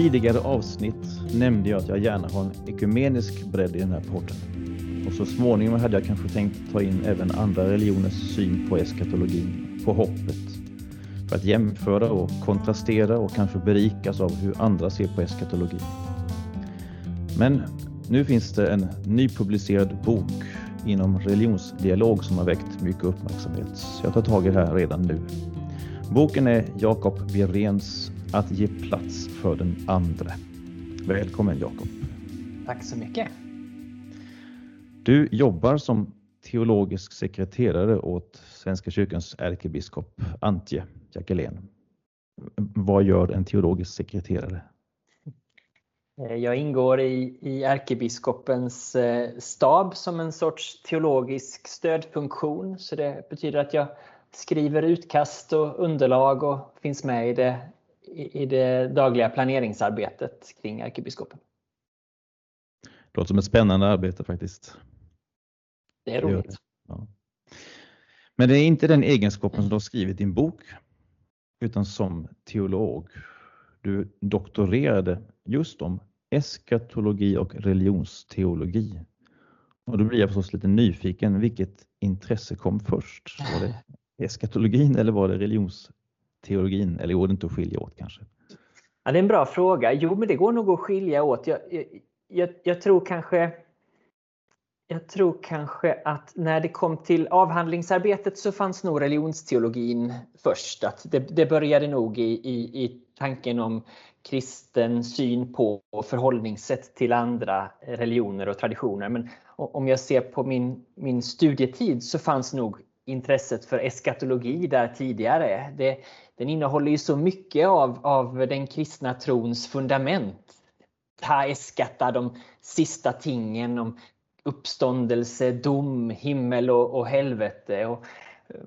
I tidigare avsnitt nämnde jag att jag gärna har en ekumenisk bredd i den här podden. Och så småningom hade jag kanske tänkt ta in även andra religioners syn på eskatologin, på hoppet. För att jämföra och kontrastera och kanske berikas av hur andra ser på eskatologin. Men nu finns det en nypublicerad bok inom religionsdialog som har väckt mycket uppmärksamhet. Så jag tar tag i det här redan nu. Boken är Jakob Wiréns att ge plats för den andre. Välkommen Jakob. Tack så mycket. Du jobbar som teologisk sekreterare åt Svenska kyrkans ärkebiskop Antje Jackelén. Vad gör en teologisk sekreterare? Eh, jag ingår i, i ärkebiskopens eh, stab som en sorts teologisk stödfunktion. Så det betyder att jag skriver utkast och underlag och finns med i det, i det dagliga planeringsarbetet kring ärkebiskopen. Det låter som ett spännande arbete faktiskt. Det är roligt. Ja. Men det är inte den egenskapen som du har skrivit din bok, utan som teolog. Du doktorerade just om eskatologi och religionsteologi. Och då blir jag förstås lite nyfiken, vilket intresse kom först? Var det eskatologin eller var det teologin, Eller går det inte att skilja åt kanske? Ja, det är en bra fråga. Jo, men det går nog att skilja åt. Jag, jag, jag, tror kanske jag tror kanske att när det kom till avhandlingsarbetet så fanns nog religionsteologin först. Att det, det började nog i, i, i tanken om kristen syn på och förhållningssätt till andra religioner och traditioner. Men om jag ser på min, min studietid så fanns nog intresset för eskatologi där tidigare. Det, den innehåller ju så mycket av, av den kristna trons fundament. Ta eskata, de sista tingen om uppståndelse, dom, himmel och, och helvete. Och, eh,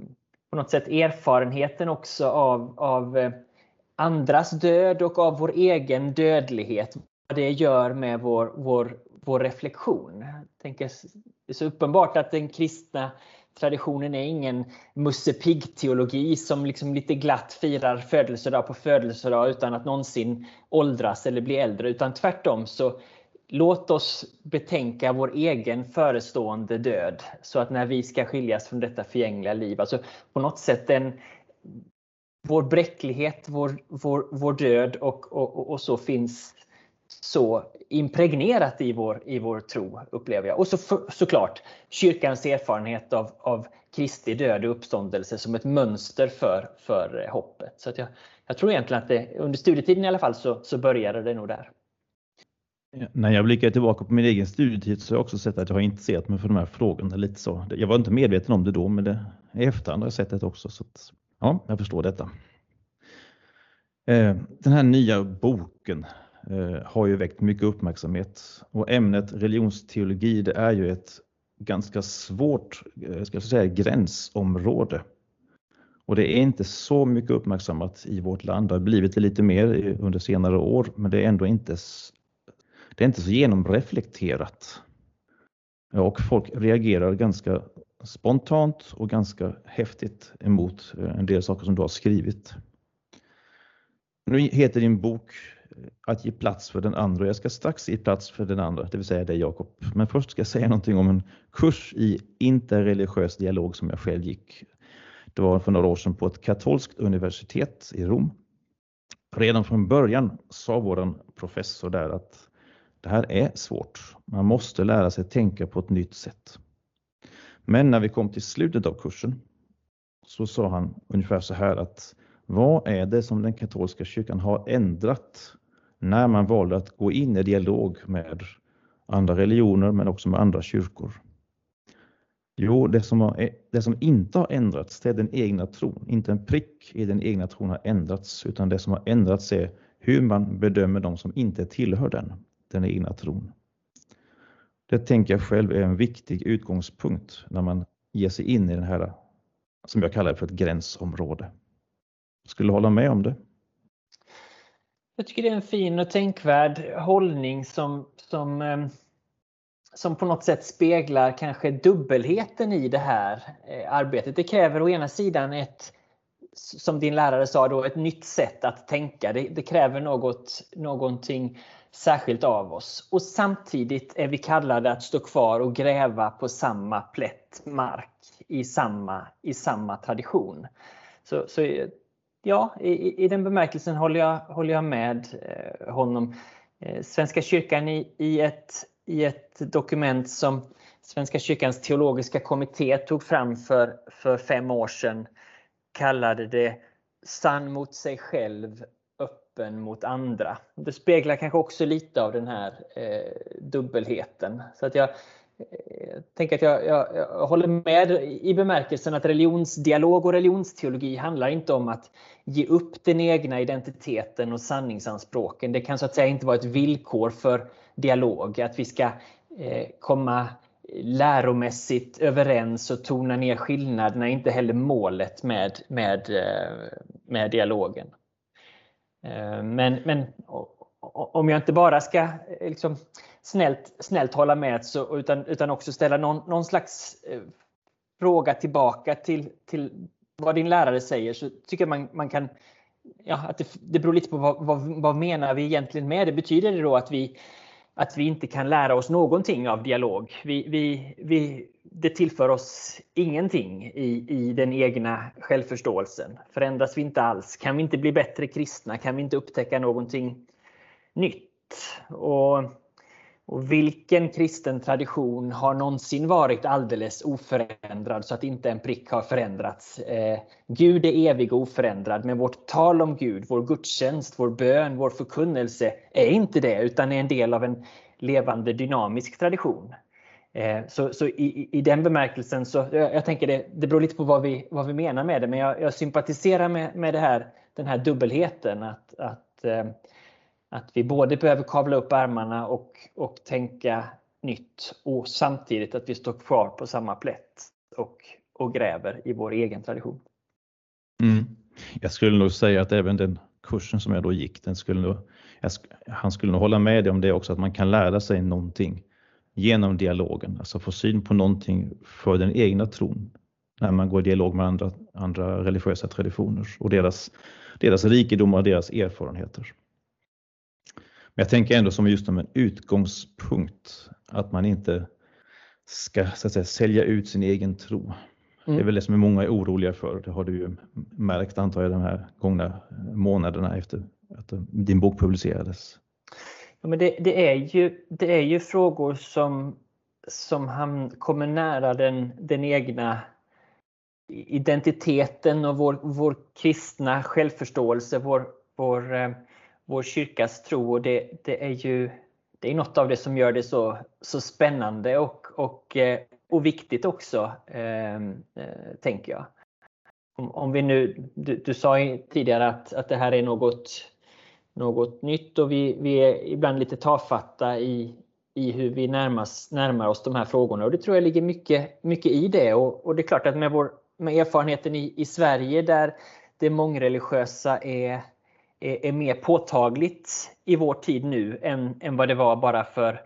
på något sätt erfarenheten också av, av eh, andras död och av vår egen dödlighet. Vad det gör med vår, vår, vår reflektion. Jag tänker, det är så uppenbart att den kristna traditionen är ingen Musse Pigg-teologi som liksom lite glatt firar födelsedag på födelsedag utan att någonsin åldras eller bli äldre. Utan tvärtom så låt oss betänka vår egen förestående död så att när vi ska skiljas från detta förgängliga liv, alltså på något sätt en, vår bräcklighet, vår, vår, vår död och, och, och så finns så impregnerat i vår, i vår tro, upplever jag. Och så, för, såklart kyrkans erfarenhet av, av Kristi död och uppståndelse som ett mönster för, för hoppet. Så jag, jag tror egentligen att det, under studietiden i alla fall så, så började det nog där. När jag blickar tillbaka på min egen studietid så har jag också sett att jag har intresserat mig för de här frågorna lite så. Jag var inte medveten om det då, men det, i efterhand har jag sett det också. Så att, ja, jag förstår detta. Eh, den här nya boken Eh, har ju väckt mycket uppmärksamhet och ämnet religionsteologi det är ju ett ganska svårt eh, ska jag säga, gränsområde. Och det är inte så mycket uppmärksammat i vårt land. Det har blivit det lite mer under senare år, men det är ändå inte det är inte så genomreflekterat. Och folk reagerar ganska spontant och ganska häftigt emot eh, en del saker som du har skrivit. Nu heter din bok att ge plats för den andra. Jag ska strax ge plats för den andra, det vill säga dig Jakob. Men först ska jag säga någonting om en kurs i interreligiös dialog som jag själv gick. Det var för några år sedan på ett katolskt universitet i Rom. Redan från början sa vår professor där att det här är svårt. Man måste lära sig tänka på ett nytt sätt. Men när vi kom till slutet av kursen så sa han ungefär så här att vad är det som den katolska kyrkan har ändrat när man valde att gå in i dialog med andra religioner men också med andra kyrkor? Jo, det som, har, det som inte har ändrats det är den egna tron. Inte en prick i den egna tron har ändrats utan det som har ändrats är hur man bedömer de som inte tillhör den den egna tron. Det tänker jag själv är en viktig utgångspunkt när man ger sig in i det här som jag kallar för ett gränsområde. Skulle hålla med om det? Jag tycker det är en fin och tänkvärd hållning som, som, eh, som på något sätt speglar kanske dubbelheten i det här eh, arbetet. Det kräver å ena sidan ett som din lärare sa, då, ett nytt sätt att tänka. Det, det, kräver något, någonting särskilt av oss. Och samtidigt är vi kallade att stå kvar och gräva på samma plätt mark i samma, i samma tradition. Så, så ja, i, i den bemärkelsen håller jag, håller jag med eh, honom. Eh, Svenska kyrkan i, i, ett, i ett dokument som Svenska kyrkans teologiska kommitté tog fram för, för fem år sedan kallade det sann mot sig själv, öppen mot andra. Det speglar kanske också lite av den här eh, dubbelheten. Så att jag Eh, tänker att jag, jag, jag, håller med i bemärkelsen att religionsdialog och religionsteologi handlar inte om att ge upp den egna identiteten och sanningsanspråken. Det kan så att säga inte vara ett villkor för dialog, att vi ska eh, komma läromässigt överens och tona ner skillnaderna, inte heller målet med, med, eh, med dialogen. Eh, men, men om jag inte bara ska liksom snällt, snällt hålla med så, utan, utan också ställa någon, någon slags eh, fråga tillbaka till, till vad din lärare säger så tycker jag man, man kan Ja, att det, det beror lite på vad, vad, vad menar vi egentligen med det. Betyder det då att vi, att vi inte kan lära oss någonting av dialog? Vi, vi, vi, det tillför oss ingenting i, i den egna självförståelsen. Förändras vi inte alls? Kan vi inte bli bättre kristna? Kan vi inte upptäcka någonting nytt? Och och vilken kristen tradition har någonsin varit alldeles oförändrad så att inte en prick har förändrats? Eh, Gud är evig och oförändrad, men vårt tal om Gud, vår gudstjänst, vår bön, vår förkunnelse är inte det, utan är en del av en levande dynamisk tradition. Eh, så, så i, i, den bemärkelsen, så, jag, jag tänker det, det beror lite på vad vi, vad vi menar med det, men jag, jag sympatiserar med, med det här, den här dubbelheten. att, att eh, att vi både behöver kavla upp ärmarna och, och tänka nytt och samtidigt att vi står kvar på samma plätt och, och gräver i vår egen tradition. Mm. Jag skulle nog säga att även den kursen som jag då gick, den skulle nog, han skulle nog hålla med dig om det också, att man kan lära sig någonting genom dialogen, alltså få syn på någonting för den egna tron när man går i dialog med andra, andra religiösa traditioner och deras, deras rikedomar och deras erfarenheter. Men jag tänker ändå som just som en utgångspunkt att man inte ska så att säga, sälja ut sin egen tro. Mm. Det är mm. väl det som många är oroliga för. Det har du ju märkt antar jag de här gångna månaderna efter att din bok publicerades. Ja, men det, det, är ju, det är ju frågor som, som han kommer nära den, den egna identiteten och vår, vår kristna självförståelse, vår, vår eh, vår kyrkas tro och det, det är ju det är något av det som gör det så, så spännande och, och, eh, och viktigt också, ehm, eh, tänker jag. Om, om vi nu, du, du, sa tidigare att, att det här är något, något nytt och vi, vi är ibland lite tafatta i, i hur vi närmas, närmar oss de här frågorna och det tror jag ligger mycket, mycket i det och, och det är klart att med, vår, med erfarenheten i, i Sverige där det mångreligiösa är är, mer påtagligt i vår tid nu än, än vad det var bara för,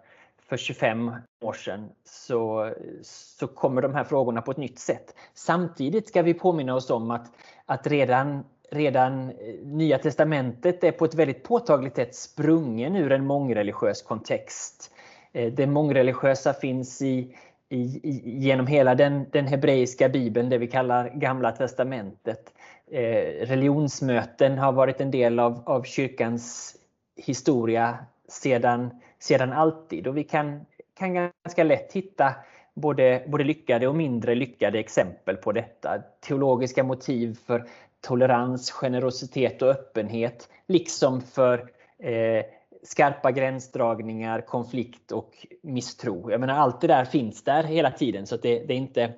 för 25 år sedan så, så kommer de här frågorna på ett nytt sätt. Samtidigt ska vi påminna oss om att, att redan, redan eh, Nya Testamentet är på ett väldigt påtagligt sätt sprungen ur en mångreligiös kontext. Eh, det mångreligiösa finns i, i, genom hela den, den hebreiska bibeln, det vi kallar Gamla Testamentet. Eh, religionsmöten har varit en del av, av kyrkans historia sedan, sedan alltid och vi kan, kan ganska lätt hitta både, både lyckade och mindre lyckade exempel på detta. Teologiska motiv för tolerans, generositet och öppenhet liksom för eh, skarpa gränsdragningar, konflikt och misstro. Jag menar, allt det där finns där hela tiden så det, det, är inte,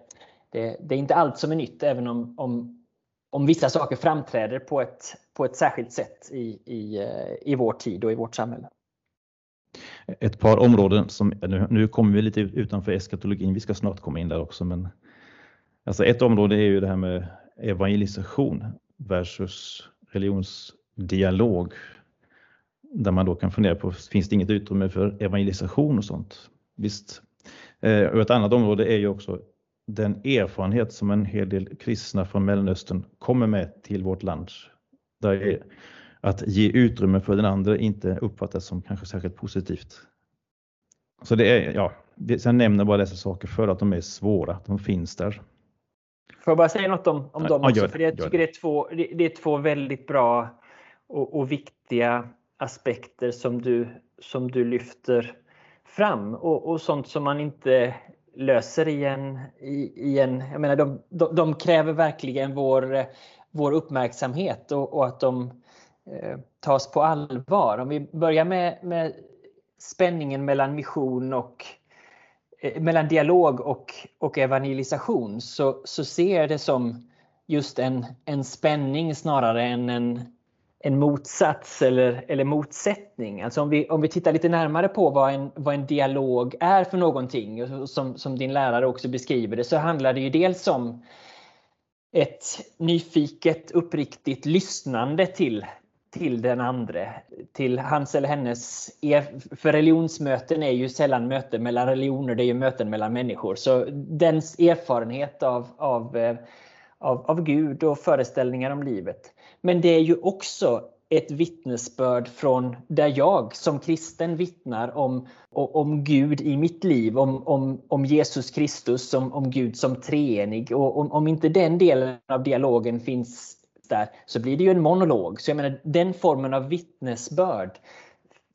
det, det, är inte allt som är nytt även om, om om vissa saker framträder på ett, på ett särskilt sätt i, i, eh, i vår tid och i vårt samhälle. Ett par områden som, nu, nu kommer vi lite utanför eskatologin, vi ska snart komma in där också, men alltså ett område är ju det här med evangelisation versus religionsdialog. Där man då kan fundera på, finns det inget utrymme för evangelisation och sånt? Visst. Eh, och ett annat område är ju också den erfarenhet som en hel del kristna från Mellanöstern kommer med till vårt land. Där att ge utrymme för den andra inte uppfattas som kanske särskilt positivt. Så det är, ja, jag nämner bara dessa saker för att de är svåra, de finns där. Får jag bara säga något om, om dem också? För jag tycker det är två, det är två väldigt bra och, och viktiga aspekter som du, som du lyfter fram och, och sånt som man inte löser i en... I, i en jag menar, de, de, de, kräver verkligen vår, eh, vår uppmärksamhet och, och att de eh, tas på allvar. Om vi börjar med, med spänningen mellan mission och eh, mellan dialog och, och evangelisation så, så ser jag det som just en, en spänning snarare än en, en motsats eller, eller motsättning. Alltså om vi, om vi tittar lite närmare på vad en, vad en dialog är för någonting, som, som din lärare också beskriver det, så handlar det ju dels om ett nyfiket, uppriktigt lyssnande till, till den andre, till hans eller hennes... För religionsmöten är ju sällan möten mellan religioner, det är ju möten mellan människor. Så dens erfarenhet av, av, eh, av, av Gud och föreställningar om livet. Men det är ju också ett vittnesbörd från där jag som kristen vittnar om, om Gud i mitt liv, om, om, om Jesus Kristus, om, om Gud som treenig. Och om, om inte den delen av dialogen finns där så blir det ju en monolog. Så jag menar den formen av vittnesbörd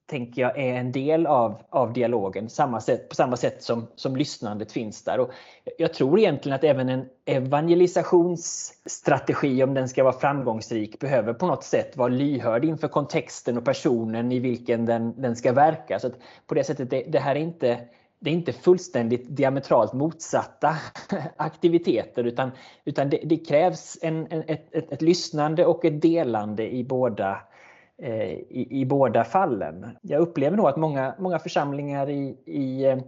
tänker jag är en del av, av dialogen samma sätt, på samma sätt som, som lyssnandet finns där. Och jag tror egentligen att även en evangelisationsstrategi, om den ska vara framgångsrik, behöver på något sätt vara lyhörd inför kontexten och personen i vilken den, den ska verka. Så på det sättet, det, det här är inte det är inte fullständigt diametralt motsatta aktiviteter utan, utan det, det krävs en, en, ett, ett, ett lyssnande och ett delande i båda, Eh, Eh, i, i båda fallen. Jag upplever nog att många, många församlingar i, i, eh,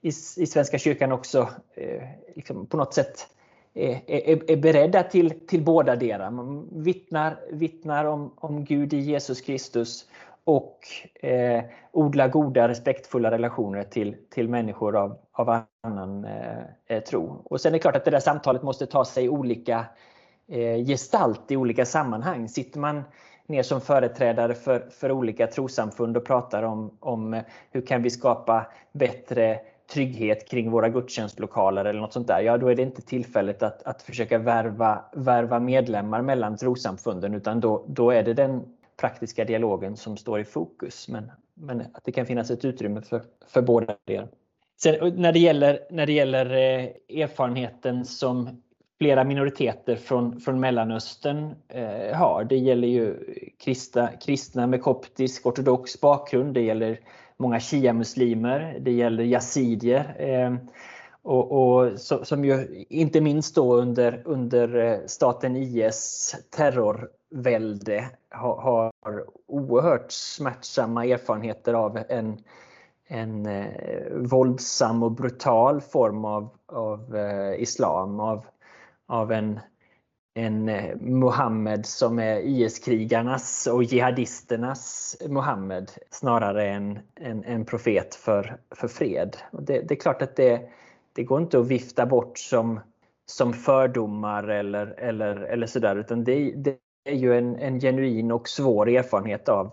i, i Svenska kyrkan också eh, liksom på något sätt eh, är, är, är beredda till, till båda delar. Man vittnar, vittnar om, om Gud i Jesus Kristus och eh, odlar goda respektfulla relationer till, till människor av, av annan eh, tro. Och sen är det klart att det där samtalet måste ta sig olika eh, gestalt i olika sammanhang. Sitter man ner som företrädare för, för olika trosamfund och pratar om, om eh, hur kan vi skapa bättre trygghet kring våra gudstjänstlokaler eller något sånt där, ja då är det inte tillfället att, att försöka värva, värva medlemmar mellan trosamfunden utan då, då är det den praktiska dialogen som står i fokus. Men, men att det kan finnas ett utrymme för, för båda delar. Sen, när, det gäller, när det gäller eh, erfarenheten som flera minoriteter från, från Mellanöstern eh, har. Det gäller ju kristna, kristna med koptisk ortodox bakgrund, det gäller många shia-muslimer, det gäller yazidier. Eh, och, och som ju inte minst då under, under eh, staten IS terrorvälde har, har oerhört smärtsamma erfarenheter av en, en eh, våldsam och brutal form av, av eh, islam, av av en, en eh, Muhammed som är IS-krigarnas och jihadisternas Muhammed snarare än en, en profet för, för fred. Och det, det, är klart att det, det går inte att vifta bort som, som fördomar eller, eller, eller sådär utan det, det är ju en, en genuin och svår erfarenhet av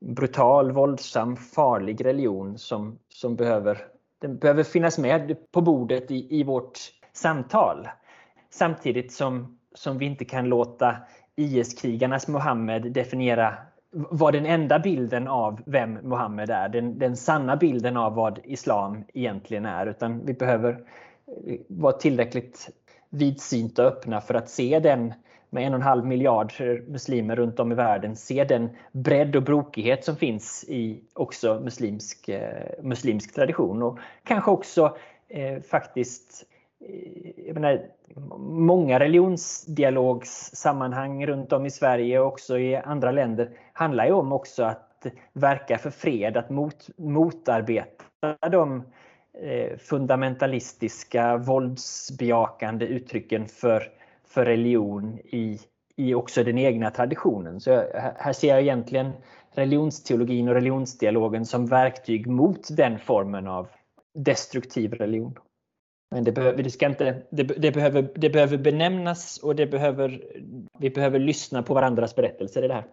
brutal, våldsam, farlig religion som, som behöver, den behöver finnas med på bordet i, i vårt samtal. Samtidigt som, som vi inte kan låta IS-krigarnas Mohammed definiera vad den enda bilden av vem Mohammed är, den, den sanna bilden av vad islam egentligen är. Utan vi behöver eh, vara tillräckligt vidsynta och öppna för att se den med en och en halv miljard muslimer runt om i världen, se den bredd och brokighet som finns i också muslimsk, eh, muslimsk tradition. Och kanske också eh, faktiskt Eh, jag menar, många religionsdialogssammanhang runt om i Sverige och också i andra länder handlar ju om också att verka för fred, att mot, motarbeta de eh, fundamentalistiska, våldsbejakande uttrycken för, för religion i, i också den egna traditionen. Så här ser jag egentligen religionsteologin och religionsdialogen som verktyg mot den formen av destruktiv religion. Men det, behöver, det, ska inte, det, det, behöver, det behöver benämnas och det behöver, vi behöver lyssna på varandras berättelser i det här.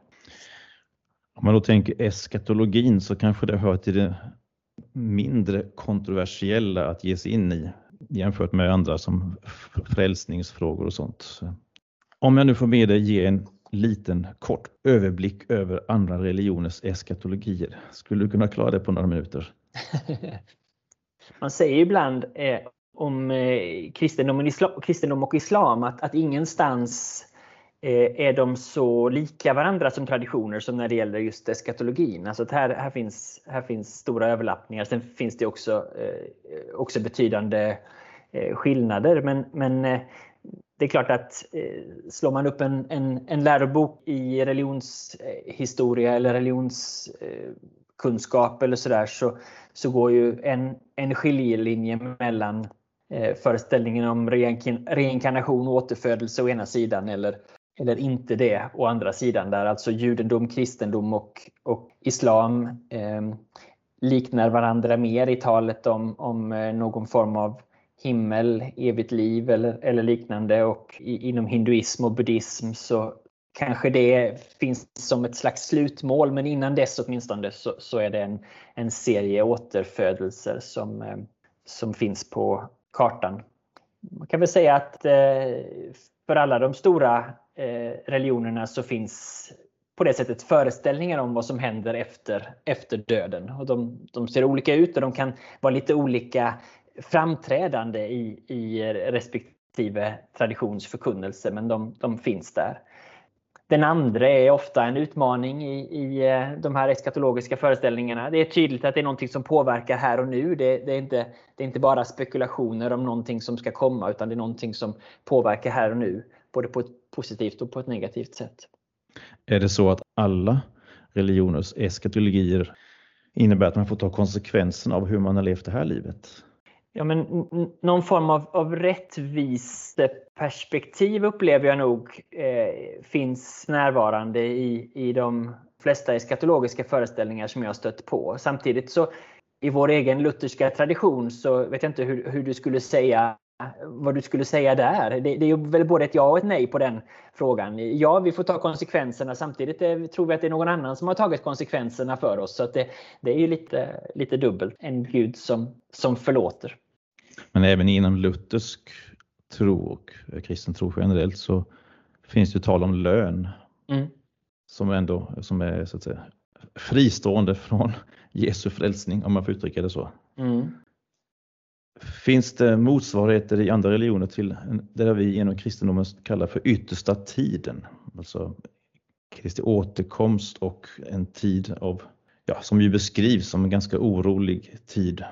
Om man då tänker eskatologin så kanske det hör till det mindre kontroversiella att ge sig in i jämfört med andra som frälsningsfrågor och sånt. Om jag nu får med dig ge en liten kort överblick över andra religioners eskatologier. Skulle du kunna klara det på några minuter? Man säger ibland eh, om eh, kristendom, kristendom och islam att, att ingenstans eh, är de så lika varandra som traditioner som när det gäller just eskatologin. Alltså här, här, finns, här finns stora överlappningar. Sen finns det också, eh, också betydande eh, skillnader. Men, men eh, det är klart att eh, slår man upp en, en, en lärobok i religionshistoria eller religionskunskap eller sådär så, så går ju en, en skiljelinje mellan eh, föreställningen om reinkarnation och återfödelse å ena sidan eller, eller inte det å andra sidan där. Alltså judendom, kristendom och, och islam eh, liknar varandra mer i talet om, om eh, någon form av himmel, evigt liv eller, eller liknande. Och i, inom hinduism och buddhism så kanske det finns som ett slags slutmål men innan dess åtminstone så, så är det en, en serie återfödelser som, eh, som finns på kartan. Man kan väl säga att eh, för alla de stora eh, religionerna så finns på det sättet föreställningar om vad som händer efter, efter döden. Och de, de ser olika ut och de kan vara lite olika framträdande i, i respektive traditionsförkunnelse, men de, de finns där. Den andra är ofta en utmaning i, i eh, de här eskatologiska föreställningarna. Det är tydligt att det är någonting som påverkar här och nu. Det, det, är inte, det är inte bara spekulationer om någonting som ska komma utan det är någonting som påverkar här och nu. Både på ett positivt och på ett negativt sätt. Är det så att alla religioners eskatologier innebär att man får ta konsekvenserna av hur man har levt det här livet? Ja, men någon form av, av rättviseperspektiv upplever jag nog eh, finns närvarande i, i de flesta eskatologiska föreställningar som jag stött på. Samtidigt så i vår egen lutherska tradition så vet jag inte hur, hur du skulle säga vad du skulle säga där. Det, det, är väl både ett ja och ett nej på den frågan. Ja, vi får ta konsekvenserna. Samtidigt är, tror vi att det är någon annan som har tagit konsekvenserna för oss. Så det, det, är ju lite, lite dubbelt. En Gud som, som förlåter. Men även inom luthersk tro och kristen tro generellt så finns det tal om lön mm. som ändå som är så att säga, fristående från Jesu frälsning om man får uttrycka det så. Mm. Finns det motsvarigheter i andra religioner till det vi inom kristendomen kallar för yttersta tiden? Alltså Kristi återkomst och en tid av, ja, som ju beskrivs som en ganska orolig tid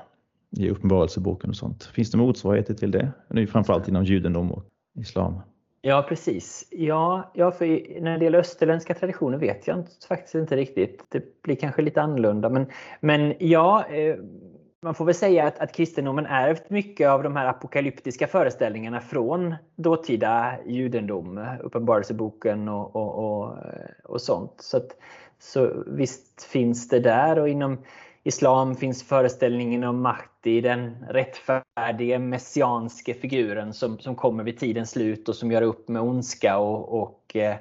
i Uppenbarelseboken och sånt. Finns det motsvarigheter till det? Nu framförallt inom judendom och islam. Ja precis. Ja, ja för när det gäller österländska traditioner vet jag faktiskt inte riktigt. Det blir kanske lite annorlunda. Men, men ja, eh, man får väl säga att, att kristendomen ärvt mycket av de här apokalyptiska föreställningarna från dåtida judendom, Uppenbarelseboken och, och, och, och sånt. Så, att, så visst finns det där och inom islam finns föreställningen om Mahdi, den rättfärdige messianske figuren som, som kommer vid tidens slut och som gör upp med ondska och, och, eh,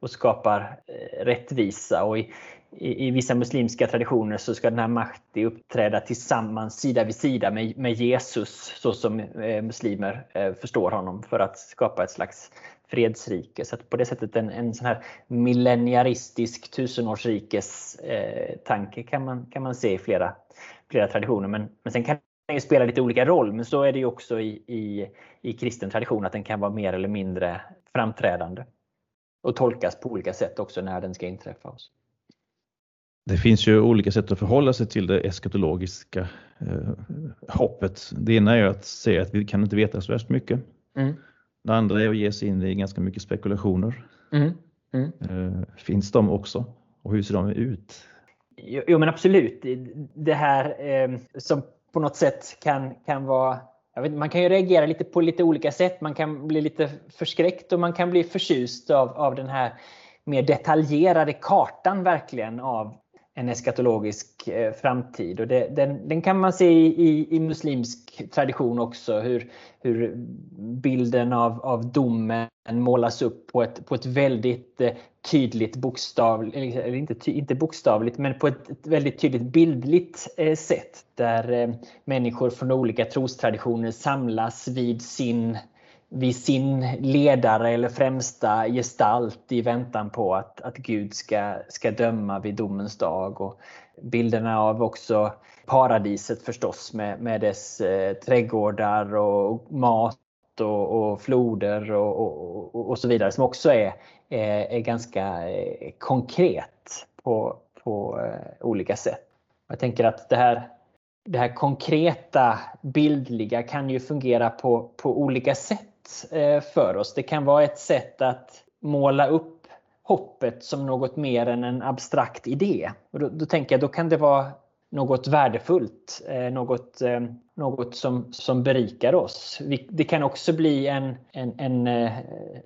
och skapar eh, rättvisa. Och i, i, i, vissa muslimska traditioner så ska den här Mahdi uppträda tillsammans sida vid sida med, med Jesus så som eh, muslimer eh, förstår honom för att skapa ett slags fredsrike. Så på det sättet en, en sån här millenniaristisk tusenårsrikes eh, tanke kan man, kan man se i flera, flera traditioner. Men, men sen kan den ju spela lite olika roll, men så är det ju också i, i, i kristen tradition att den kan vara mer eller mindre framträdande och tolkas på olika sätt också när den ska inträffa oss. Det finns ju olika sätt att förhålla sig till det eskatologiska eh, hoppet. Det ena är att säga att vi kan inte veta så värst mycket. Mm. Det andra är att ge sig in i ganska mycket spekulationer. Mm. Mm. Eh, finns de också? Och hur ser de ut? Jo, jo men absolut. Det här eh, som på något sätt kan, kan vara Vet, man kan ju reagera lite på lite olika sätt. Man kan bli lite förskräckt och man kan bli förtjust av, av den här mer detaljerade kartan verkligen av en eskatologisk eh, framtid. Och det, den, den, kan man se i, i, muslimsk tradition också, hur, hur bilden av, av domen målas upp på ett, på ett väldigt eh, tydligt bokstavligt, eller inte, inte bokstavligt, men på ett, väldigt tydligt bildligt eh, sätt där människor från olika trostraditioner samlas vid sin vid sin ledare eller främsta gestalt i väntan på att, att Gud ska, ska döma vid domens dag. Och bilderna av också paradiset förstås med, med dess eh, trädgårdar och mat och, och floder och, och, och, så vidare som också är, är, är ganska eh, konkret på, på eh, olika sätt. Jag tänker att det här, det här konkreta bildliga kan ju fungera på, på olika sätt Eh, för oss. Det kan vara ett sätt att måla upp hoppet som något mer än en abstrakt idé. Och då, då tänker jag då kan det vara något värdefullt, eh, något, eh, något som, som berikar oss. Det kan också bli en, en, en, eh,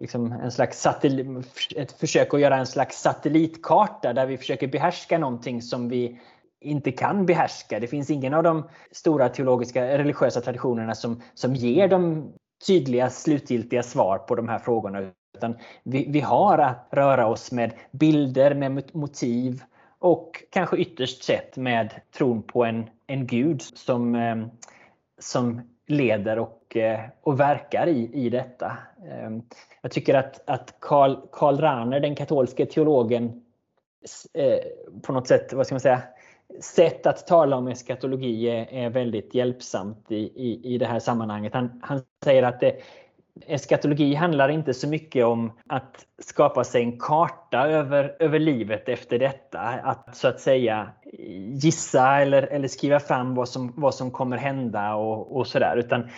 liksom en slags satellit, ett försök att göra en slags satellitkarta där vi försöker behärska någonting som vi inte kan behärska. Det finns ingen av de stora teologiska religiösa traditionerna som, som ger de tydliga slutgiltiga svar på de här frågorna. Utan vi, vi har att röra oss med bilder, med motiv och kanske ytterst sett med tron på en, en gud som, eh, som leder och, eh, och verkar i, i detta. Eh, jag tycker att, att Karl, Karl Rahner, den katolske teologen, på något sätt, vad ska man säga, sätt att tala om eskatologi är, är väldigt hjälpsamt i, i, i det här sammanhanget. Han, han säger att det, eskatologi handlar inte så mycket om att skapa sig en karta över, över livet efter detta. Att så att säga gissa eller, eller skriva fram vad som, vad som kommer hända och, och sådär. Utan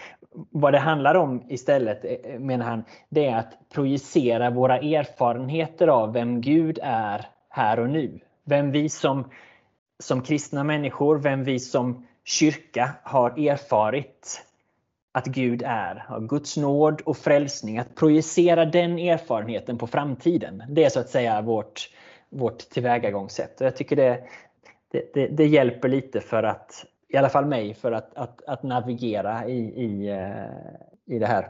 vad det handlar om istället, eh, menar han, det är att projicera våra erfarenheter av vem Gud är här och nu. Vem vi som som kristna människor, vem vi som kyrka har erfarit att Gud är, av Guds nåd och frälsning, att projicera den erfarenheten på framtiden. Det är så att säga vårt, vårt tillvägagångssätt. Och jag tycker det, det, det, det, hjälper lite för att, i alla fall mig, för att, att, att navigera i, i, eh, i det här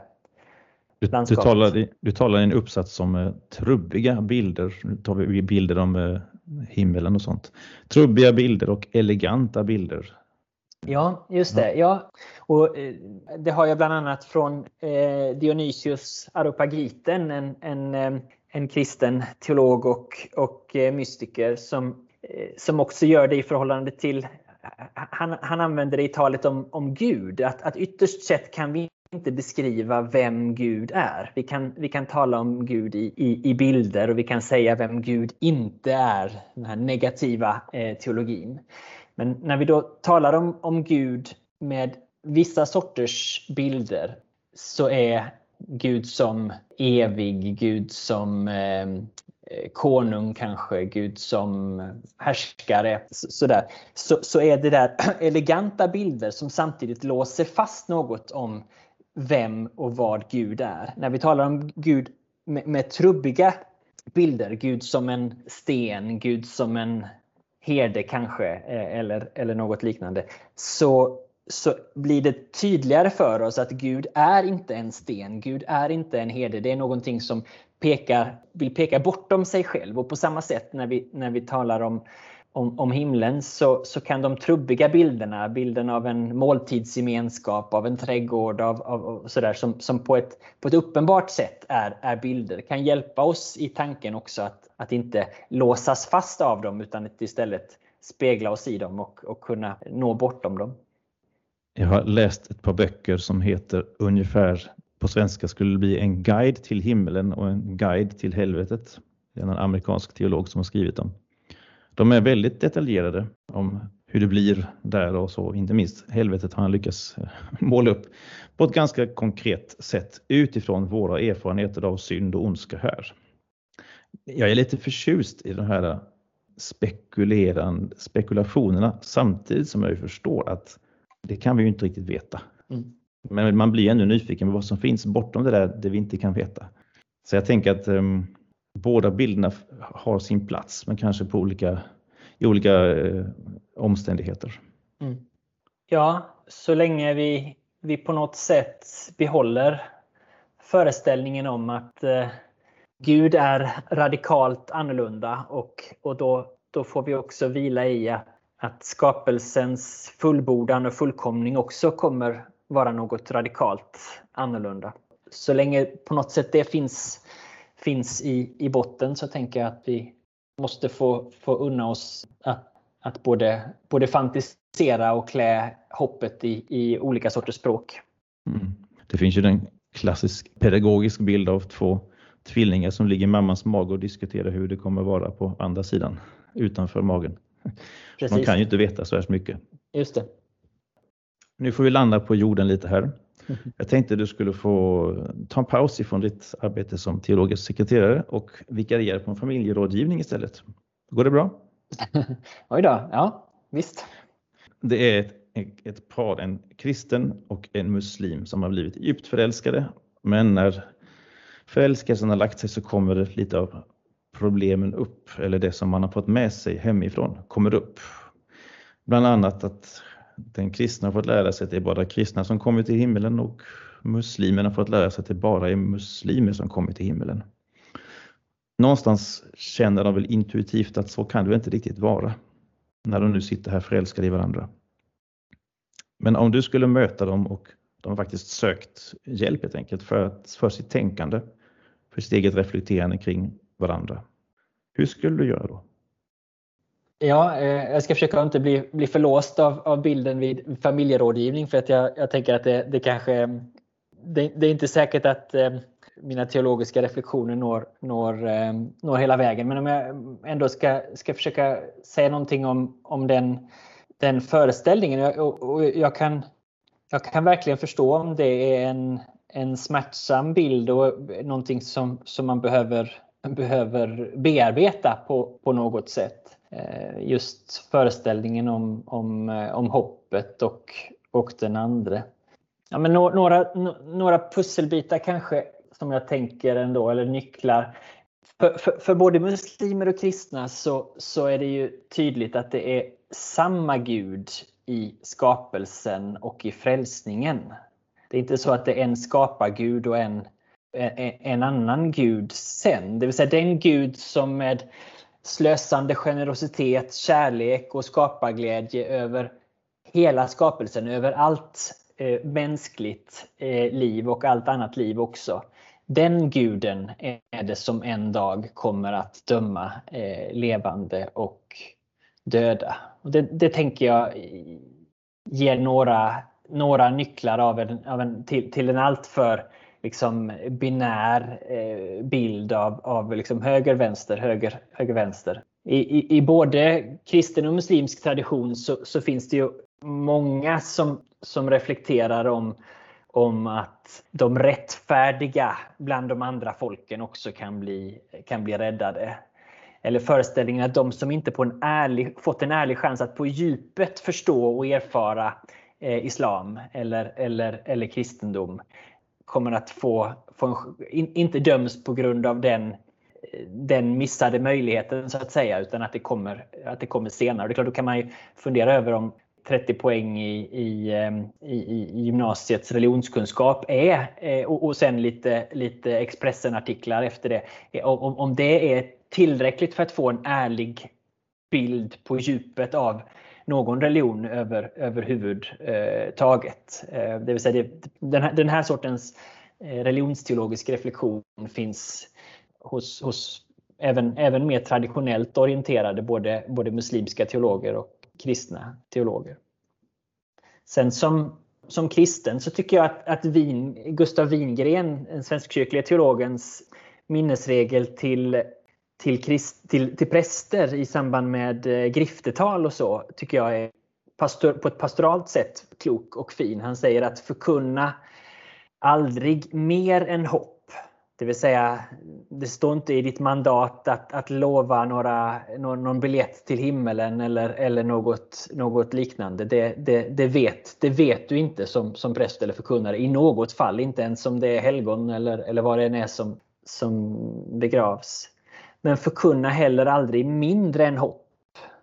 du, du, talar, du talar i en uppsats om eh, trubbiga bilder. Nu tar vi bilder om eh, himmelen och sånt. Trubbiga bilder och eleganta bilder. Ja, just det. Ja. Och, eh, det har jag bland annat från eh, Dionysius Areopagiten, en, en, eh, en kristen teolog och, och eh, mystiker som, eh, som också gör det i förhållande till han, han använder det i talet om, om Gud, att, att ytterst sett kan vi inte beskriva vem Gud är. Vi kan, vi kan tala om Gud i, i, i bilder och vi kan säga vem Gud inte är, den här negativa eh, teologin. Men när vi då talar om, om Gud med vissa sorters bilder så är Gud som evig, Gud som eh, konung kanske, Gud som härskare. Sådär. Så, så är det där eleganta bilder som samtidigt låser fast något om vem och vad Gud är. När vi talar om Gud med, med trubbiga bilder, Gud som en sten, Gud som en herde kanske, eh, eller, eller något liknande, så, så blir det tydligare för oss att Gud är inte en sten, Gud är inte en herde. Det är någonting som pekar, vill peka bortom sig själv. Och på samma sätt när vi, när vi talar om om, om himlen så, så kan de trubbiga bilderna, bilden av en måltidsgemenskap, av en trädgård, av, av sådär, som, som på, ett, på ett uppenbart sätt är, är bilder, kan hjälpa oss i tanken också att, att inte låsas fast av dem utan att istället spegla oss i dem och, och kunna nå bortom dem. Jag har läst ett par böcker som heter ungefär på svenska skulle det bli en guide till himlen och en guide till helvetet. Det är en amerikansk teolog som har skrivit dem. De är väldigt detaljerade om hur det blir där och så. Inte minst helvetet har han lyckats måla upp på ett ganska konkret sätt utifrån våra erfarenheter av synd och ondska här. Jag är lite förtjust i de här spekulationerna samtidigt som jag förstår att det kan vi ju inte riktigt veta. Mm. Men man blir ännu nyfiken på vad som finns bortom det där det vi inte kan veta. Så jag tänker att um, båda bilderna har sin plats men kanske på olika i olika eh, omständigheter. Mm. Ja, så länge vi, vi på något sätt behåller föreställningen om att eh, Gud är radikalt annorlunda och, och då, då får vi också vila i att, att skapelsens fullbordan och fullkomning också kommer vara något radikalt annorlunda. Så länge på något sätt det finns, finns i, i botten så tänker jag att vi måste få, få unna oss att, att både, både fantisera och klä hoppet i, i olika sorters språk. Mm. Det finns ju en klassisk pedagogisk bild av två tvillingar som ligger i mammans mage och diskuterar hur det kommer vara på andra sidan, utanför magen. Precis. Man kan ju inte veta så här mycket. Just det. Nu får vi landa på jorden lite här. Jag tänkte du skulle få ta en paus ifrån ditt arbete som teologisk sekreterare och vikariera på en familjerådgivning istället. Går det bra? Oj då, ja visst. Det är ett, ett par, en kristen och en muslim som har blivit djupt förälskade. Men när förälskelsen har lagt sig så kommer lite av problemen upp, eller det som man har fått med sig hemifrån kommer upp. Bland annat att den kristna har fått lära sig att det är bara kristna som kommer till himmelen och muslimerna har fått lära sig att det bara är muslimer som kommer till himmelen. Någonstans känner de väl intuitivt att så kan det inte riktigt vara när de nu sitter här förälskade i varandra. Men om du skulle möta dem och de har faktiskt sökt hjälp helt enkelt för, att, för sitt tänkande, för sitt eget reflekterande kring varandra. Hur skulle du göra då? Ja, eh, jag ska försöka inte bli, bli förlåst av, av bilden vid familjerådgivning för att jag, jag tänker att det, det kanske det, det, är inte säkert att eh, mina teologiska reflektioner når, når, eh, når hela vägen. Men om jag ändå ska, ska försöka säga någonting om, om den, den föreställningen. Jag, och, och jag, kan, jag kan verkligen förstå om det är en, en smärtsam bild och någonting som, som man behöver, behöver bearbeta på, på något sätt. Eh, just föreställningen om, om, eh, om hoppet och, och den andra. Ja, men några, några pusselbitar kanske som jag tänker ändå, eller nycklar. För, för, för, både muslimer och kristna så, så är det ju tydligt att det är samma Gud i skapelsen och i frälsningen. Det är inte så att det är en skapargud och en, en, en annan Gud sen. Det vill säga den Gud som med slösande generositet, kärlek och skaparglädje över hela skapelsen, över allt eh, mänskligt eh, liv och allt annat liv också. Den guden är det som en dag kommer att döma eh, levande och döda. Och det, det tänker jag ger några, några nycklar av en, av en, till, till en alltför liksom binär eh, bild av, av liksom höger, vänster, höger, höger, vänster. I, i, I både kristen och muslimsk tradition så, så finns det ju många som, som reflekterar om, om att de rättfärdiga bland de andra folken också kan bli, kan bli räddade. Eller föreställningen att de som inte på en ärlig, fått en ärlig chans att på djupet förstå och erfara eh, islam eller, eller, eller kristendom kommer att få, få en, in, inte döms på grund av den, den missade möjligheten så att säga utan att det kommer, att det kommer senare. Det är klart, då kan man ju fundera över om 30 poäng i, ehm, i, i, i gymnasiets religionskunskap är eh, och, och sen lite, lite Expressen-artiklar efter det. Eh, om, om det är tillräckligt för att få en ärlig bild på djupet av någon religion över, överhuvudtaget. Eh, eh, det vill säga det, den, här, den här sortens eh, religionsteologisk reflektion finns hos, hos även, även mer traditionellt orienterade både, både muslimska teologer och kristna teologer. Sen som, som kristen så tycker jag att, att Wien, Gustav Wingren, den svenskkyrkliga teologens minnesregel till till, krist, till, till präster i samband med eh, griftetal och så tycker jag är pastor, på ett pastoralt sätt klok och fin. Han säger att förkunna aldrig mer än hopp. Det vill säga, det står inte i ditt mandat att, att lova några, någon, någon biljett till himmelen eller, eller något, något liknande. Det, det, det, vet, det vet du inte som, som präst eller förkunnare i något fall, inte ens om det är helgon eller, eller vad det än är som, som begravs. Men förkunna heller aldrig mindre än hopp.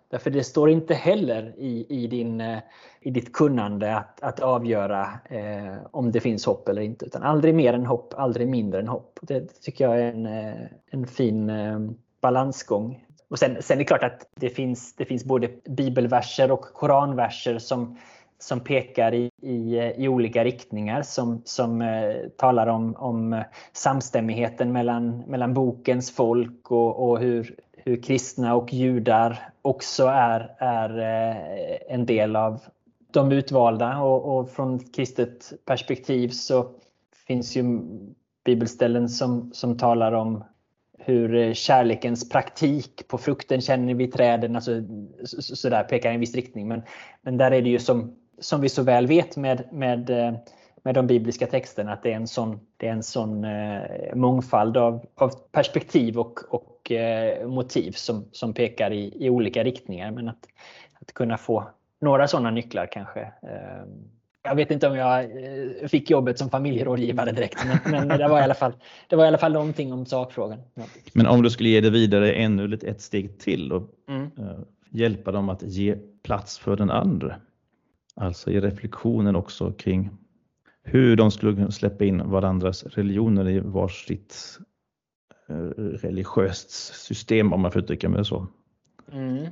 Därför det står inte heller i, i, din, eh, i ditt kunnande att, att avgöra eh, om det finns hopp eller inte. Utan aldrig mer än hopp, aldrig mindre än hopp. Det tycker jag är en, eh, en fin eh, balansgång. Och sen, sen är det klart att det finns, det finns både bibelverser och koranverser som, som pekar i, i, i, olika riktningar som, som eh, talar om, om eh, samstämmigheten mellan, mellan bokens folk och, och hur, hur kristna och judar också är, är eh, en del av de utvalda. Och, och från kristet perspektiv så finns ju bibelställen som, som talar om hur eh, kärlekens praktik på frukten känner vi träden, alltså, så, så där pekar i en viss riktning. Men, men där är det ju som, som vi så väl vet med, med, eh, med de bibliska texterna att det är en sån, det är en sån eh, mångfald av, av perspektiv och, och eh, motiv som, som pekar i, i olika riktningar. Men att, att kunna få några sådana nycklar kanske eh, jag vet inte om jag eh, fick jobbet som familjerådgivare direkt, men, men, det, var i alla fall, det var i alla fall någonting om sakfrågan. Men om du skulle ge det vidare ännu ett steg till och mm. uh, hjälpa dem att ge plats för den andra. Alltså i reflektionen också kring hur de skulle släppa in varandras religioner i varsitt uh, religiöst system om man får uttrycka mig så. Mm.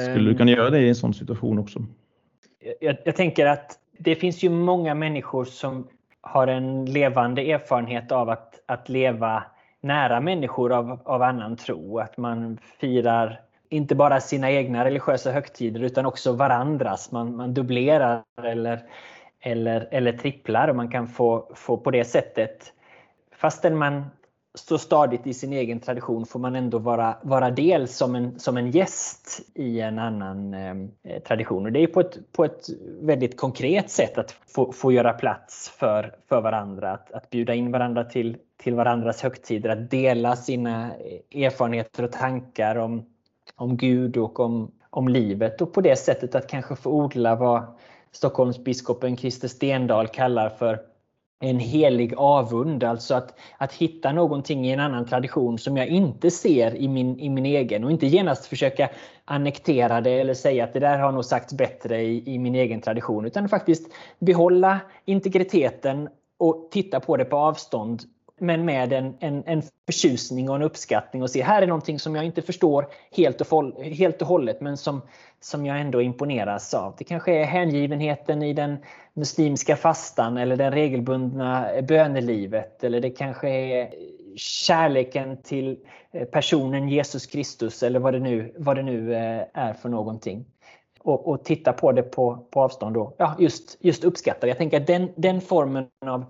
Skulle du kunna göra det i en sån situation också? Jag, jag, tänker att det finns ju många människor som har en levande erfarenhet av att, att leva nära människor av, av annan tro. Att man firar inte bara sina egna religiösa högtider utan också varandras. Man, man dubblerar eller, eller, eller tripplar och man kan få, få på det sättet fastän man står stadigt i sin egen tradition får man ändå vara, vara del som en, som en gäst i en annan eh, tradition. Och det är på ett, på ett väldigt konkret sätt att få, få göra plats för, för varandra, att, att bjuda in varandra till, till varandras högtider, att dela sina eh, erfarenheter och tankar om, om Gud och om, om livet. Och på det sättet att kanske få odla vad Stockholmsbiskopen Christer Stendahl kallar för en helig avund, alltså att, att hitta någonting i en annan tradition som jag inte ser i min, i min egen. Och inte genast försöka annektera det eller säga att det där har nog sagts bättre i, i min egen tradition. Utan faktiskt behålla integriteten och titta på det på avstånd men med en, en, en förtjusning och en uppskattning och se här är någonting som jag inte förstår helt och, helt och hållet men som, som jag ändå imponeras av. Det kanske är hängivenheten i den muslimska fastan eller det regelbundna bönelivet eller det kanske är kärleken till eh, personen Jesus Kristus eller vad det nu, vad det nu eh, är för någonting. Och, och titta på det på, på avstånd då. ja, just, just uppskatta Jag tänker att den, den formen av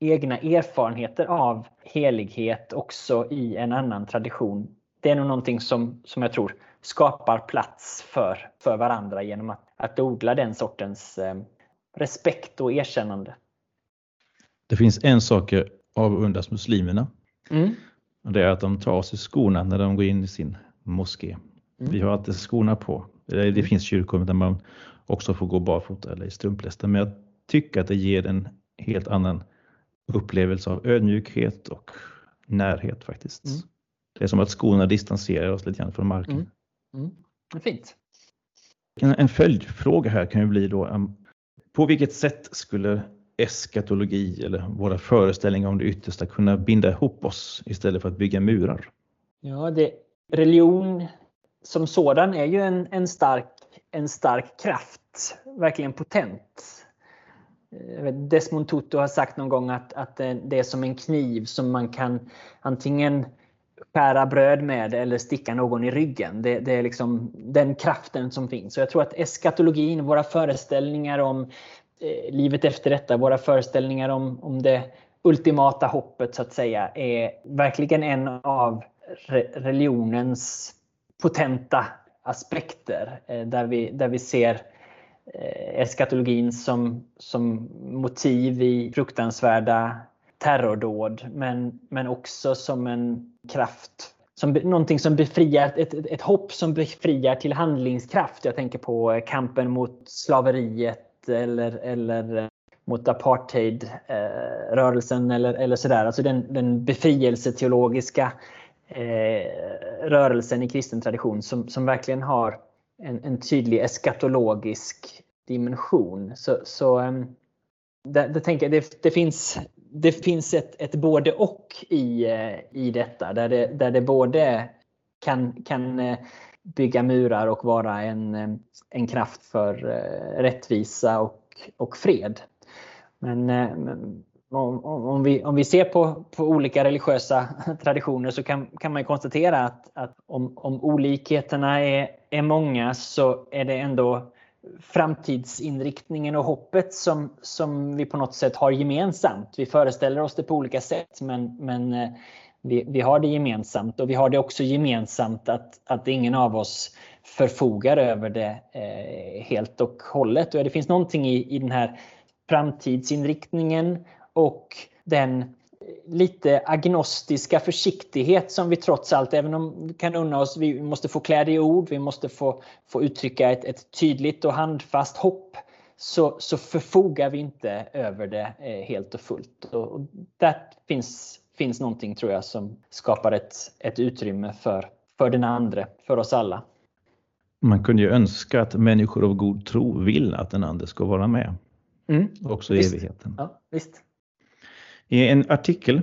egna erfarenheter av helighet också i en annan tradition. Det är nog någonting som, som jag tror skapar plats för, för varandra genom att, att odla den sortens eh, respekt och erkännande. Det finns en sak jag avundas muslimerna. Mm. Och det är att de tar av sig skorna när de går in i sin moské. Mm. Vi har alltid skorna på. Det finns kyrkor där man också får gå barfota eller i strumpläster. Men jag tycker att det ger en helt annan upplevelse av ödmjukhet och närhet faktiskt. Mm. Det är som att skorna distanserar oss lite grann från marken. Mm. Mm. Fint. En, en följdfråga här kan ju bli då, um, på vilket sätt skulle eskatologi eller våra föreställningar om det yttersta kunna binda ihop oss istället för att bygga murar? Ja, det, religion som sådan är ju en, en, stark, en stark kraft, verkligen potent. Desmond Tutu har sagt någon gång att, att det är som en kniv som man kan antingen skära bröd med eller sticka någon i ryggen. Det, det, är liksom den kraften som finns. Så jag tror att eskatologin, våra föreställningar om eh, livet efter detta, våra föreställningar om, om det ultimata hoppet så att säga, är verkligen en av re religionens potenta aspekter. Eh, där, vi, där vi ser Eh, Eh, eskatologin som, som motiv i fruktansvärda terrordåd men, men också som en kraft som, någonting som befriar, ett, ett, hopp som befriar till handlingskraft. Jag tänker på kampen mot slaveriet eller, eller eh, mot apartheidrörelsen eh, eller, eller sådär. Alltså den, den befrielseteologiska eh, rörelsen i kristen tradition som, som verkligen har en, en tydlig eskatologisk dimension. Så, så um, det, det, tänker jag, det, det, finns, det finns ett, ett både och i, eh, i detta. Där det, där det både kan, kan eh, bygga murar och vara en, eh, en kraft för rättvisa och, och fred. Men, om, om, vi, om vi ser på, på olika religiösa traditioner så kan, kan man konstatera att, att om, om olikheterna är, är många så är det ändå framtidsinriktningen och hoppet som, som vi på något sätt har gemensamt. Vi föreställer oss det på olika sätt men, men eh, vi, vi har det gemensamt och vi har det också gemensamt att, att ingen av oss förfogar över det eh, helt och hållet. Och det finns någonting i, i den här framtidsinriktningen och den lite agnostiska försiktighet som vi trots allt, även om vi kan unna oss, vi måste få klä det i ord, vi måste få, få uttrycka ett, ett tydligt och handfast hopp, så, så förfogar vi inte över det eh, helt och fullt. Och, och där finns, finns någonting tror jag som skapar ett, ett utrymme för, för den andra, för oss alla. Man kunde ju önska att människor av god tro vill att den andra ska vara med. Mm. Också i evigheten. Ja, visst. I en artikel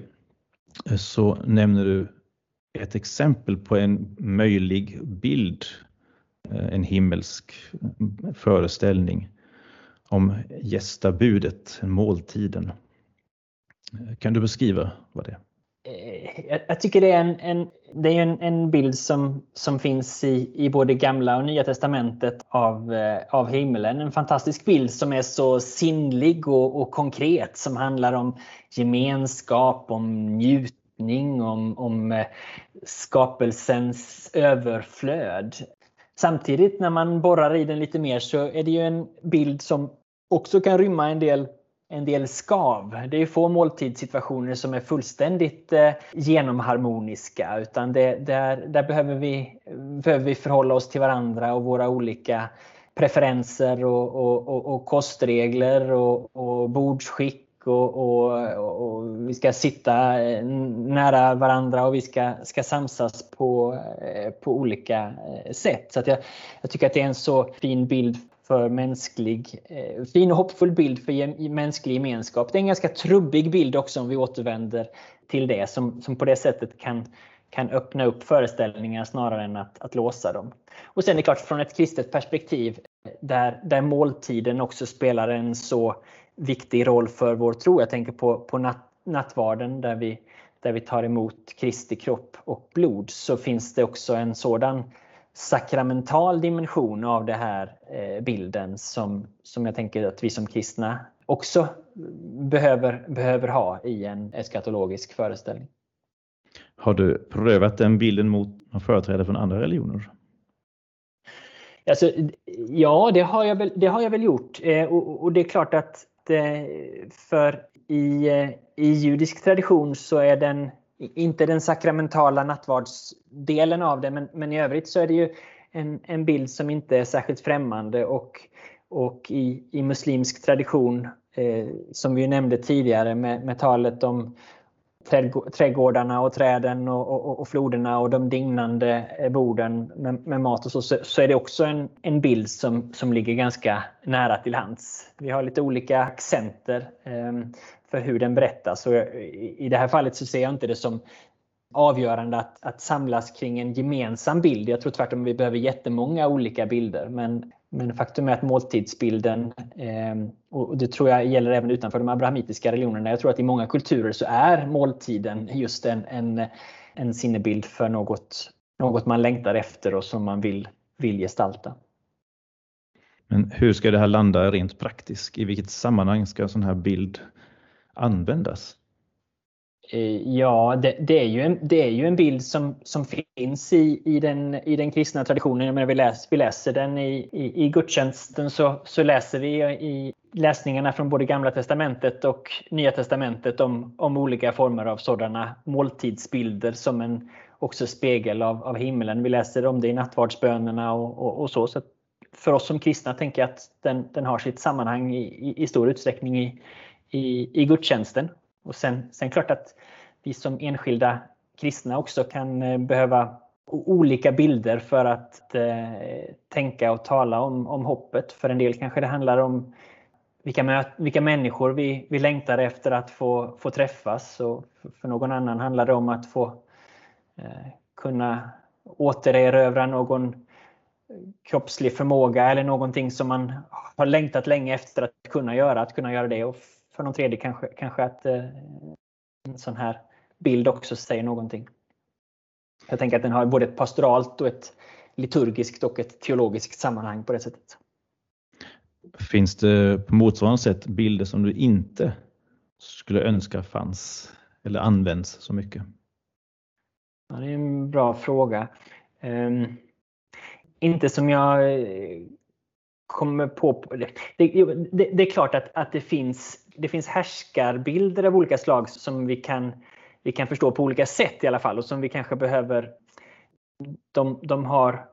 eh, så nämner du ett exempel på en möjlig bild, eh, en himmelsk eh, föreställning om gästabudet, måltiden. Kan du beskriva vad det är? Jag, jag, tycker det är en, en det är en, en, bild som, som finns i, i både gamla och nya testamentet av, eh, av himlen. En fantastisk bild som är så sinnlig och, och konkret som handlar om gemenskap, om njutning, om, om eh, skapelsens överflöd. Samtidigt när man borrar i den lite mer så är det ju en bild som också kan rymma en del en del skav. Det är få måltidssituationer som är fullständigt eh, genomharmoniska utan det, där, där behöver, vi, behöver vi förhålla oss till varandra och våra olika preferenser och, och, och, och kostregler och, och bordsskick och, och, och, vi ska sitta eh, nära varandra och vi ska, ska samsas på, eh, på olika eh, sätt. Så jag, jag tycker att det är en så fin bild för mänsklig, eh, fin och hoppfull bild för mänsklig gemenskap. Det är en ganska trubbig bild också om vi återvänder till det som, som på det sättet kan, kan öppna upp föreställningar snarare än att, att låsa dem. Och sen är det klart från ett kristet perspektiv eh, där, där måltiden också spelar en så viktig roll för vår tro. Jag tänker på, på nat, nattvarden där vi, där vi tar emot Kristi kropp och blod så finns det också en sådan sakramental dimension av den här eh, bilden som, som jag tänker att vi som kristna också behöver, behöver ha i en eskatologisk föreställning. Har du prövat den bilden mot företrädare från andra religioner? Alltså, ja, det har, jag väl, det har jag väl gjort. Eh, och, och, det är klart att eh, för i, i judisk tradition så är den inte den sakramentala nattvardsdelen av det, men, men i övrigt så är det ju en, en bild som inte är särskilt främmande och, och i, i muslimsk tradition, eh, som vi nämnde tidigare med, med talet om trädgårdarna och träden och, och, och, floderna och de dignande eh, borden med, med mat och så, så, är det också en, en bild som, som ligger ganska nära till hands. Vi har lite olika accenter. Eh, för hur den berättas. Och I det här fallet så ser jag inte det som avgörande att, att samlas kring en gemensam bild. Jag tror tvärtom vi behöver jättemånga olika bilder. Men, men faktum är att måltidsbilden, eh, och det tror jag gäller även utanför de abrahamitiska religionerna, jag tror att i många kulturer så är måltiden just en, en, en sinnebild för något, något man längtar efter och som man vill, vill gestalta. Men hur ska det här landa rent praktiskt? I vilket sammanhang ska en sån här bild användas? Eh, ja, det, det, är ju en, det är ju en bild som, som finns i, i, den, i den kristna traditionen. Jag menar, vi, läs, vi läser den i, i, i gudstjänsten så, så läser vi i läsningarna från både Gamla Testamentet och Nya Testamentet om, om olika former av sådana måltidsbilder som en också spegel av, av himlen. Vi läser om det i nattvardsbönerna och, och, och så. så för oss som kristna tänker jag att den, den har sitt sammanhang i, i, i stor utsträckning i, i, i gudstjänsten. Och sen, sen klart att vi som enskilda kristna också kan eh, behöva olika bilder för att eh, tänka och tala om, om hoppet. För en del kanske det handlar om vilka, vilka människor vi, vi längtar efter att få, få träffas. Och för någon annan handlar det om att få eh, kunna återerövra någon kroppslig förmåga eller någonting som man har längtat länge efter att kunna göra, att kunna göra det. Och för någon tredje kanske, kanske att eh, en sån här bild också säger någonting. Jag tänker att den har både ett pastoralt och ett liturgiskt och ett teologiskt sammanhang på det sättet. Finns det på motsvarande sätt bilder som du inte skulle önska fanns eller används så mycket? Ja, det är en bra fråga. Um, inte som jag eh, kommer på. Det, det, det, är klart att, att det, finns, det finns härskarbilder av olika slag som vi kan, vi kan förstå på olika sätt i alla fall och som vi kanske behöver. De, de har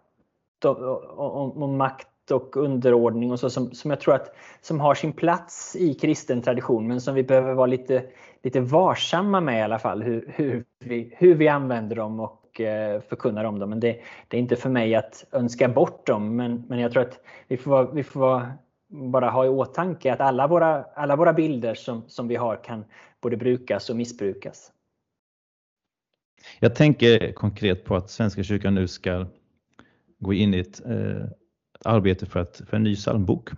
de, om, om makt och underordning och så som, som jag tror att som har sin plats i kristen tradition men som vi behöver vara lite, lite varsamma med i alla fall hur, hur, vi, hur vi använder dem och eh, förkunnar om dem. Men det, det, är inte för mig att önska bort dem men, men jag tror att vi får, vi får bara ha i åtanke att alla våra, alla våra bilder som, som vi har kan både brukas och missbrukas. Jag tänker konkret på att Svenska kyrkan nu ska gå in i ett eh, arbete för, att, för en ny psalmbok.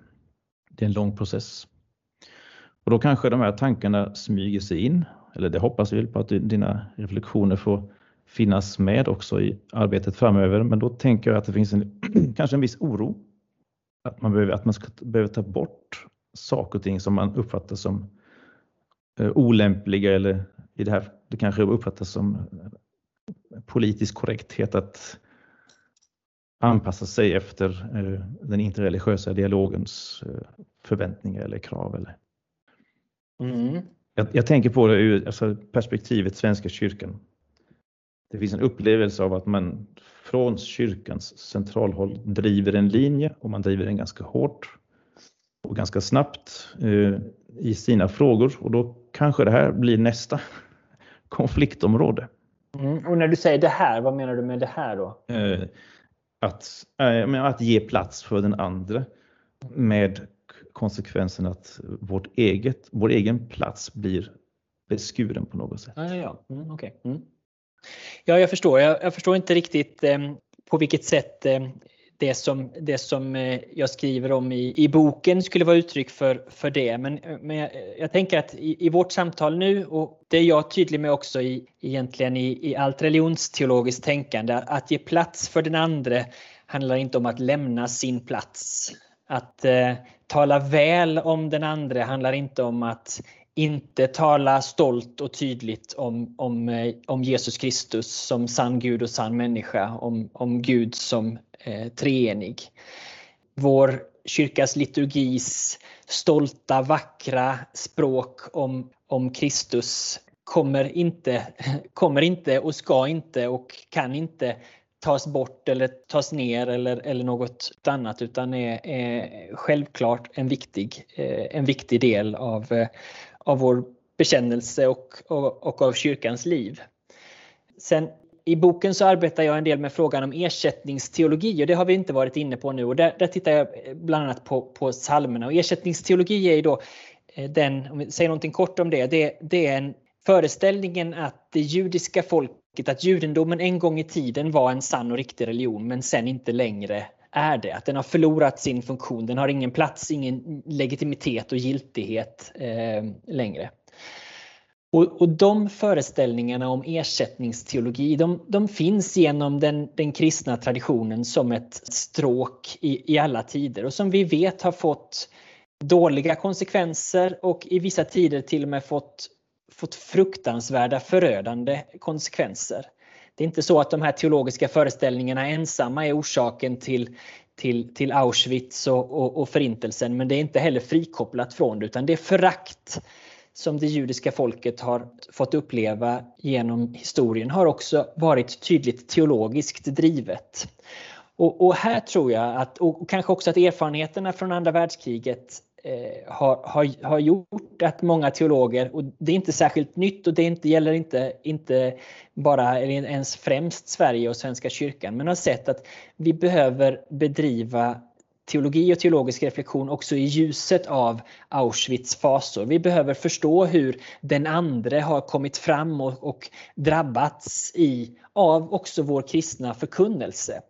Det är en lång process. Och då kanske de här tankarna smyger sig in, eller det hoppas vi på att dina reflektioner får finnas med också i arbetet framöver. Men då tänker jag att det finns en, kanske en viss oro. Att man, behöver, att man ska, behöver ta bort saker och ting som man uppfattar som eh, olämpliga eller i det här, det kanske uppfattas som politisk korrekthet att anpassa sig efter eh, den interreligiösa dialogens eh, förväntningar eller krav. Eller. Mm. Jag, jag, tänker på det ur alltså, perspektivet Svenska kyrkan. Det finns en upplevelse av att man från kyrkans centralhåll driver en linje och man driver den ganska hårt och ganska snabbt eh, i sina frågor och då kanske det här blir nästa konfliktområde. Mm. Och när du säger det här, vad menar du med det här då? Eh, att, äh, att ge plats för den andra med konsekvensen att vårt eget, vår egen plats blir beskuren på något sätt. Ja, ja, mm, okay. mm ja jag förstår. Jag, jag förstår inte riktigt eh, på vilket sätt eh, det som, det som eh, jag skriver om i, i boken skulle vara uttryck för, för det. Men, eh, men jag, jag tänker att i, i, vårt samtal nu, och det är jag tydlig med också i, egentligen i, i allt religionsteologiskt tänkande, att ge plats för den andra handlar inte om att lämna sin plats. Att eh, tala väl om den andra handlar inte om att inte tala stolt och tydligt om, om, eh, om Jesus Kristus som sann Gud och sann människa, om, om Gud som eh, treenig. Vår kyrkas liturgis stolta, vackra språk om, om Kristus kommer inte, kommer inte och ska inte och kan inte tas bort eller tas ner eller, eller något annat utan är, är självklart en viktig, eh, en viktig del av, eh, av vår bekännelse och, och, och av kyrkans liv. Sen i boken så arbetar jag en del med frågan om ersättningsteologi och det har vi inte varit inne på nu och där, där tittar jag eh, bland annat på, på psalmerna. Och ersättningsteologi är ju då eh, den, om vi säger någonting kort om det, det, det är en föreställningen att det judiska folket, att judendomen en gång i tiden var en sann och riktig religion men sen inte längre är det. Att den har förlorat sin funktion, den har ingen plats, ingen legitimitet och giltighet eh, längre. Och, och de föreställningarna om ersättningsteologi de, de finns genom den, den, kristna traditionen som ett stråk i, i alla tider och som vi vet har fått dåliga konsekvenser och i vissa tider till och med fått, fått fruktansvärda förödande konsekvenser. Det är inte så att de här teologiska föreställningarna ensamma är orsaken till, till, till Auschwitz och, och, och Förintelsen men det är inte heller frikopplat från det utan det är förakt som det judiska folket har fått uppleva genom historien har också varit tydligt teologiskt drivet. Och, och här tror jag att, och kanske också att erfarenheterna från andra världskriget eh, har, har, har gjort att många teologer, och det är inte särskilt nytt och det inte, gäller inte, inte bara eller ens främst Sverige och Svenska kyrkan, men har sett att vi behöver bedriva teologi och teologisk reflektion också i ljuset av Auschwitz fasor. Vi behöver förstå hur den andre har kommit fram och, och drabbats i, av också vår kristna förkunnelse.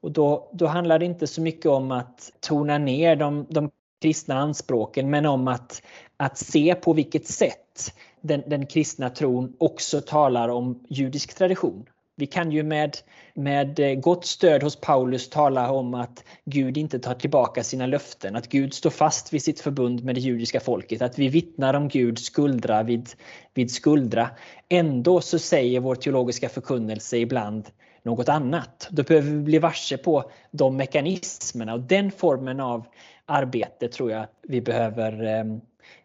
Och då, då handlar det inte så mycket om att tona ner de, de kristna anspråken men om att, att se på vilket sätt den, den kristna tron också talar om judisk tradition. Vi kan ju med, med eh, gott stöd hos Paulus tala om att Gud inte tar tillbaka sina löften, att Gud står fast vid sitt förbund med det judiska folket, att vi vittnar om Gud skuldra vid, vid skuldra. Ändå så säger vår teologiska förkunnelse ibland något annat. Då behöver vi bli varse på de mekanismerna och den formen av arbete tror jag att vi behöver eh,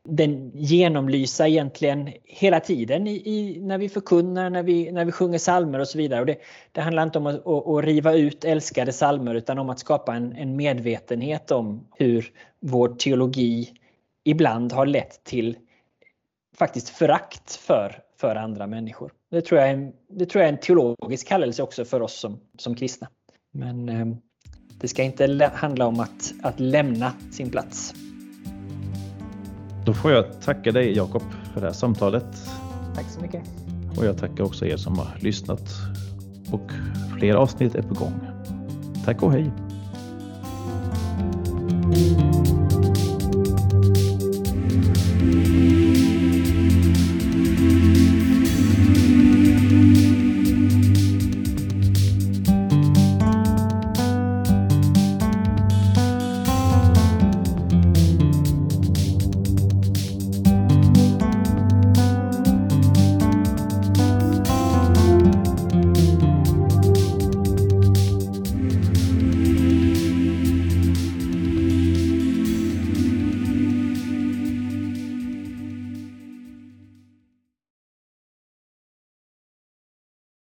den genomlysa egentligen hela tiden i, i, när vi förkunnar, när vi, när vi sjunger salmer och så vidare. Och det, det handlar inte om att, att, att, riva ut älskade salmer utan om att skapa en, en medvetenhet om hur vår teologi ibland har lett till faktiskt förakt för, för andra människor. Det tror, jag är en, det tror jag är en teologisk kallelse också för oss som, som kristna. Men eh, det ska inte handla om att, att lämna sin plats. Då får jag tacka dig Jakob för det här samtalet. Tack så mycket. Och jag tackar också er som har lyssnat. Och fler avsnitt är på gång. Tack och hej!